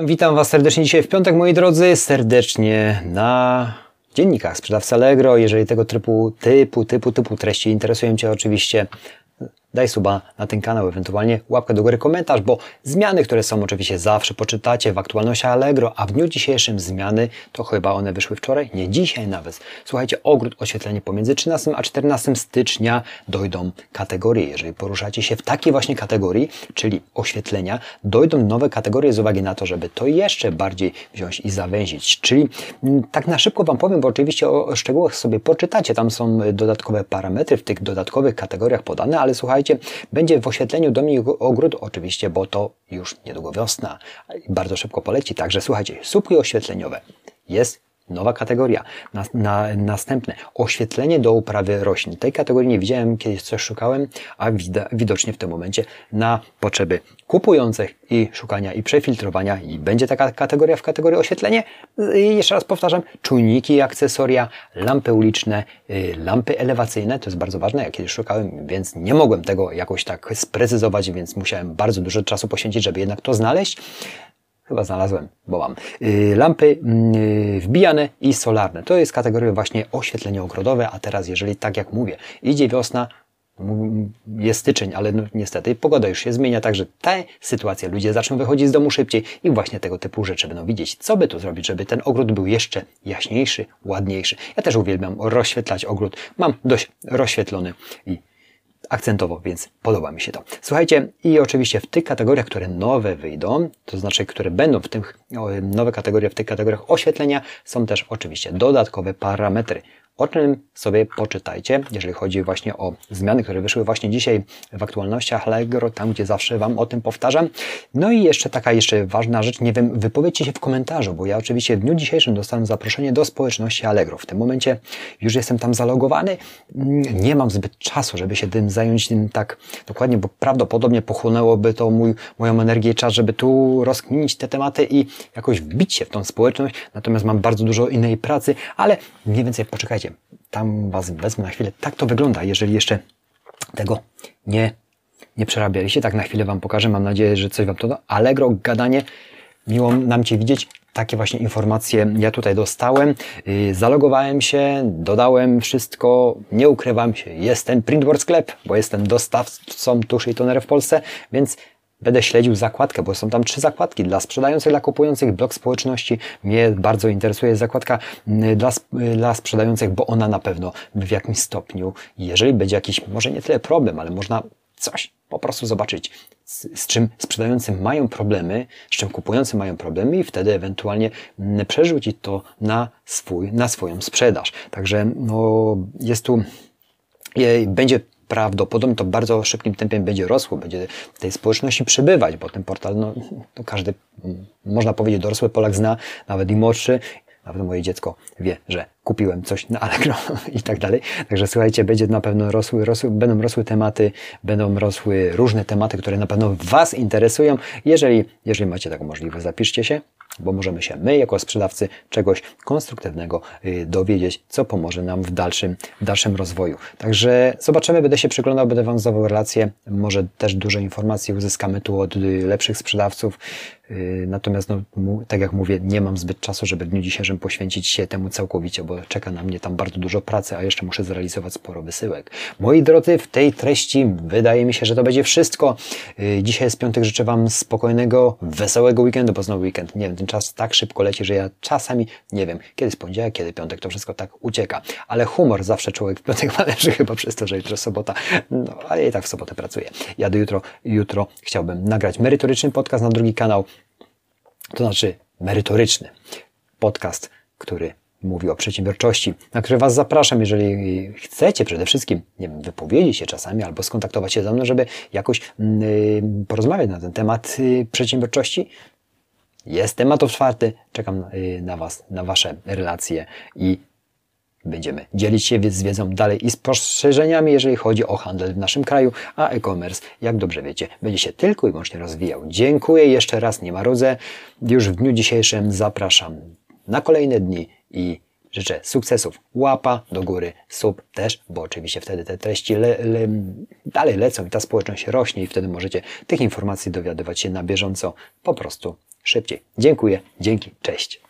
Witam Was serdecznie dzisiaj w piątek, moi drodzy, serdecznie na dziennikach sprzedawca Allegro. Jeżeli tego typu, typu, typu, typu treści interesują Cię oczywiście, daj suba na ten kanał, ewentualnie łapkę do góry, komentarz, bo zmiany, które są oczywiście zawsze poczytacie w aktualności Allegro, a w dniu dzisiejszym zmiany, to chyba one wyszły wczoraj, nie dzisiaj nawet. Słuchajcie, ogród oświetlenie pomiędzy 13 a 14 stycznia dojdą kategorie. Jeżeli poruszacie się w takiej właśnie kategorii, czyli oświetlenia, dojdą nowe kategorie z uwagi na to, żeby to jeszcze bardziej wziąć i zawęzić. Czyli mm, tak na szybko Wam powiem, bo oczywiście o szczegółach sobie poczytacie, tam są dodatkowe parametry w tych dodatkowych kategoriach podane, ale słuchajcie, będzie w oświetleniu Dominik Ogród oczywiście, bo to już niedługo wiosna. Bardzo szybko poleci. Także słuchajcie, słupki oświetleniowe. Jest Nowa kategoria. Na, na, następne. Oświetlenie do uprawy roślin. Tej kategorii nie widziałem, kiedyś coś szukałem, a wida, widocznie w tym momencie na potrzeby kupujących i szukania i przefiltrowania i będzie taka kategoria w kategorii oświetlenie. I jeszcze raz powtarzam, czujniki i akcesoria, lampy uliczne, y, lampy elewacyjne, to jest bardzo ważne, ja kiedyś szukałem, więc nie mogłem tego jakoś tak sprecyzować, więc musiałem bardzo dużo czasu poświęcić, żeby jednak to znaleźć. Chyba znalazłem, bo mam. Y, lampy y, wbijane i solarne. To jest kategoria właśnie oświetlenie ogrodowe, a teraz jeżeli tak jak mówię, idzie wiosna, jest styczeń, ale no, niestety pogoda już się zmienia, także te sytuacje, ludzie zaczną wychodzić z domu szybciej i właśnie tego typu rzeczy będą widzieć. Co by tu zrobić, żeby ten ogród był jeszcze jaśniejszy, ładniejszy. Ja też uwielbiam rozświetlać ogród. Mam dość rozświetlony i akcentowo, więc podoba mi się to. Słuchajcie, i oczywiście w tych kategoriach, które nowe wyjdą, to znaczy, które będą w tych nowe kategorie, w tych kategoriach oświetlenia, są też oczywiście dodatkowe parametry o czym sobie poczytajcie, jeżeli chodzi właśnie o zmiany, które wyszły właśnie dzisiaj w aktualnościach Allegro, tam gdzie zawsze Wam o tym powtarzam. No i jeszcze taka jeszcze ważna rzecz, nie wiem, wypowiedzcie się w komentarzu, bo ja oczywiście w dniu dzisiejszym dostałem zaproszenie do społeczności Allegro. W tym momencie już jestem tam zalogowany, nie mam zbyt czasu, żeby się tym zająć tym tak dokładnie, bo prawdopodobnie pochłonęłoby to mój, moją energię i czas, żeby tu rozkminić te tematy i jakoś wbić się w tą społeczność, natomiast mam bardzo dużo innej pracy, ale mniej więcej poczekajcie, tam Was wezmę na chwilę. Tak to wygląda, jeżeli jeszcze tego nie, nie przerabialiście. Tak na chwilę Wam pokażę. Mam nadzieję, że coś Wam to da. Allegro, gadanie. Miło nam Cię widzieć. Takie właśnie informacje ja tutaj dostałem. Y, zalogowałem się, dodałem wszystko, nie ukrywam się. Jestem Printboard Sklep, bo jestem dostawcą tuszy i tonerów w Polsce, więc Będę śledził zakładkę, bo są tam trzy zakładki dla sprzedających, dla kupujących, blok społeczności. Mnie bardzo interesuje zakładka mm, dla, dla sprzedających, bo ona na pewno w jakimś stopniu, jeżeli będzie jakiś, może nie tyle problem, ale można coś po prostu zobaczyć, z, z, czym sprzedający mają problemy, z czym kupujący mają problemy i wtedy ewentualnie mm, przerzucić to na swój, na swoją sprzedaż. Także no, jest tu będzie prawdopodobnie to bardzo szybkim tempem będzie rosło, będzie tej społeczności przybywać, bo ten portal, no każdy, można powiedzieć, dorosły Polak zna, nawet i młodszy, nawet moje dziecko wie, że kupiłem coś na Allegro i tak dalej. Także słuchajcie, będzie na pewno rosły, rosły, będą rosły tematy, będą rosły różne tematy, które na pewno Was interesują. Jeżeli, jeżeli macie taką możliwość, zapiszcie się, bo możemy się my, jako sprzedawcy, czegoś konstruktywnego y, dowiedzieć, co pomoże nam w dalszym, dalszym rozwoju. Także zobaczymy, będę się przyglądał, będę Wam zdawał relacje, może też dużo informacji uzyskamy tu od y, lepszych sprzedawców, y, natomiast, no, tak jak mówię, nie mam zbyt czasu, żeby w dniu dzisiejszym poświęcić się temu całkowicie, bo czeka na mnie tam bardzo dużo pracy, a jeszcze muszę zrealizować sporo wysyłek. Moi drodzy, w tej treści wydaje mi się, że to będzie wszystko. Dzisiaj jest piątek, życzę Wam spokojnego, wesołego weekendu, bo znowu weekend, nie wiem, ten czas tak szybko leci, że ja czasami nie wiem, kiedy jest poniedziałek, kiedy piątek, to wszystko tak ucieka. Ale humor zawsze człowiek w piątek należy chyba przez to, że jutro sobota, no ale i tak w sobotę pracuję. Ja do jutro, jutro chciałbym nagrać merytoryczny podcast na drugi kanał, to znaczy merytoryczny podcast, który mówi o przedsiębiorczości, na który Was zapraszam, jeżeli chcecie przede wszystkim, nie wiem, wypowiedzieć się czasami albo skontaktować się ze mną, żeby jakoś yy, porozmawiać na ten temat yy, przedsiębiorczości, jest temat otwarty, czekam y, na Was, na Wasze relacje i będziemy dzielić się z wiedzą dalej i spostrzeżeniami, jeżeli chodzi o handel w naszym kraju, a e-commerce, jak dobrze wiecie, będzie się tylko i wyłącznie rozwijał. Dziękuję jeszcze raz, nie marudzę. Już w dniu dzisiejszym zapraszam na kolejne dni i życzę sukcesów. Łapa do góry, sub też, bo oczywiście wtedy te treści le, le, dalej lecą i ta społeczność rośnie i wtedy możecie tych informacji dowiadywać się na bieżąco po prostu szybciej. Dziękuję, dzięki, cześć.